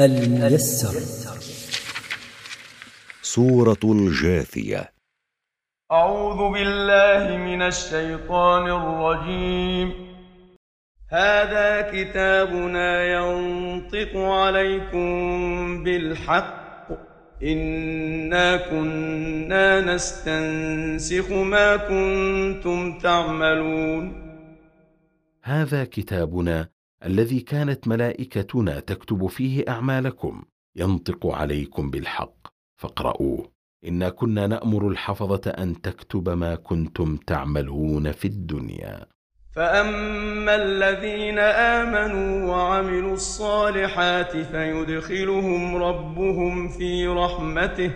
الميسر. سورة الجاثية. أعوذ بالله من الشيطان الرجيم. هذا كتابنا ينطق عليكم بالحق. إنا كنا نستنسخ ما كنتم تعملون. هذا كتابنا الذي كانت ملائكتنا تكتب فيه أعمالكم ينطق عليكم بالحق فاقرؤوه. إنا كنا نأمر الحفظة أن تكتب ما كنتم تعملون في الدنيا. فأما الذين آمنوا وعملوا الصالحات فيدخلهم ربهم في رحمته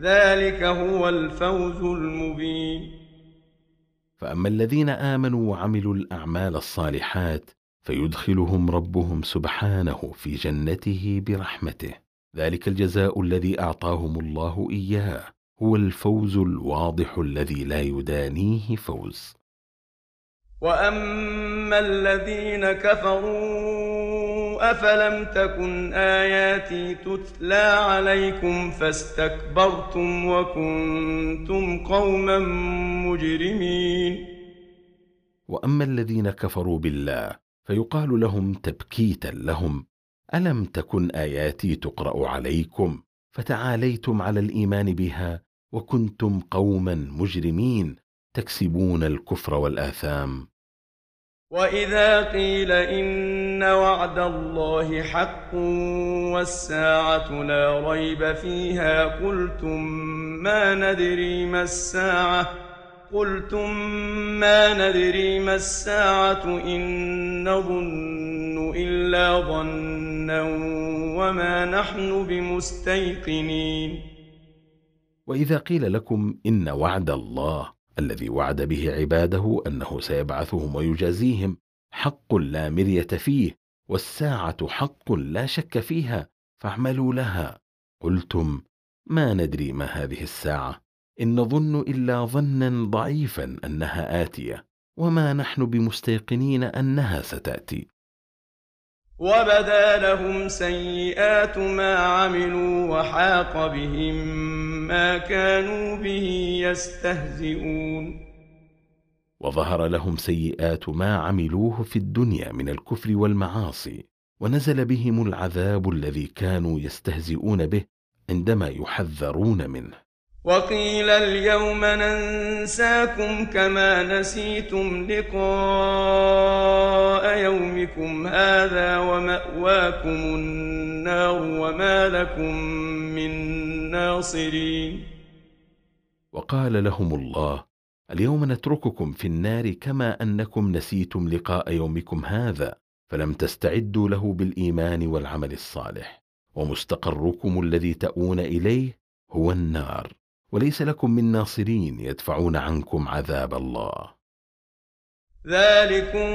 ذلك هو الفوز المبين. فأما الذين آمنوا وعملوا الأعمال الصالحات فيدخلهم ربهم سبحانه في جنته برحمته. ذلك الجزاء الذي أعطاهم الله إياه. هو الفوز الواضح الذي لا يدانيه فوز. وأما الذين كفروا أفلم تكن آياتي تتلى عليكم فاستكبرتم وكنتم قوما مجرمين. وأما الذين كفروا بالله فيقال لهم تبكيتا لهم ألم تكن آياتي تقرأ عليكم؟ فتعاليتم على الإيمان بها وكنتم قوما مجرمين تكسبون الكفر والآثام. وإذا قيل إن وعد الله حق والساعة لا ريب فيها قلتم ما ندري ما الساعة؟ قلتم ما ندري ما الساعة إن نظن إلا ظنا وما نحن بمستيقنين. وإذا قيل لكم إن وعد الله الذي وعد به عباده أنه سيبعثهم ويجازيهم حق لا مرية فيه والساعة حق لا شك فيها فاعملوا لها. قلتم ما ندري ما هذه الساعة؟ إن نظن إلا ظنا ضعيفا أنها آتية وما نحن بمستيقنين أنها ستأتي. وبدا لهم سيئات ما عملوا وحاق بهم ما كانوا به يستهزئون. وظهر لهم سيئات ما عملوه في الدنيا من الكفر والمعاصي ونزل بهم العذاب الذي كانوا يستهزئون به عندما يحذرون منه. وقيل اليوم ننساكم كما نسيتم لقاء يومكم هذا ومأواكم النار وما لكم من ناصرين. وقال لهم الله اليوم نترككم في النار كما أنكم نسيتم لقاء يومكم هذا فلم تستعدوا له بالإيمان والعمل الصالح ومستقركم الذي تأوون إليه هو النار. وليس لكم من ناصرين يدفعون عنكم عذاب الله. ذلكم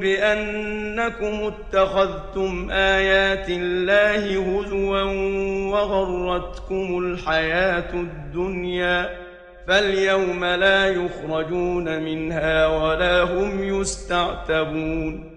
بأنكم اتخذتم آيات الله هزوا وغرتكم الحياة الدنيا فاليوم لا يخرجون منها ولا هم يستعتبون.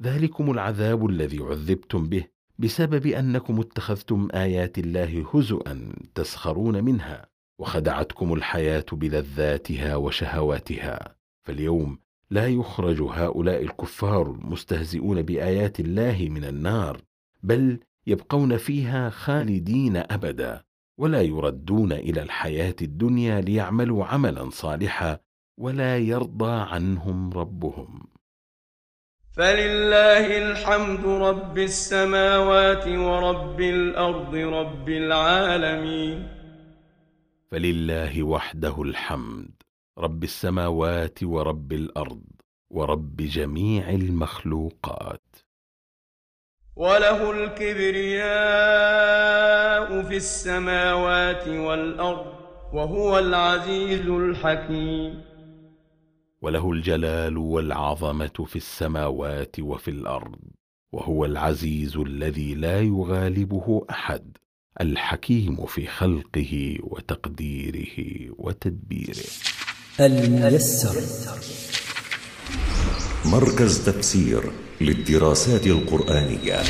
ذلكم العذاب الذي عذبتم به بسبب أنكم اتخذتم آيات الله هزءا تسخرون منها وخدعتكم الحياة بلذاتها وشهواتها. فاليوم لا يخرج هؤلاء الكفار المستهزئون بآيات الله من النار بل يبقون فيها خالدين أبدا ولا يردون إلى الحياة الدنيا ليعملوا عملا صالحا ولا يرضى عنهم ربهم. فلله الحمد رب السماوات ورب الأرض رب العالمين. فلله وحده الحمد رب السماوات ورب الأرض ورب جميع المخلوقات. وله الكبرياء في السماوات والارض وهو العزيز الحكيم. وله الجلال والعظمة في السماوات وفي الأرض وهو العزيز الذي لا يغالبه أحد الحكيم في خلقه وتقديره وتدبيره. الميسر. مركز تفسير للدراسات القرآنية.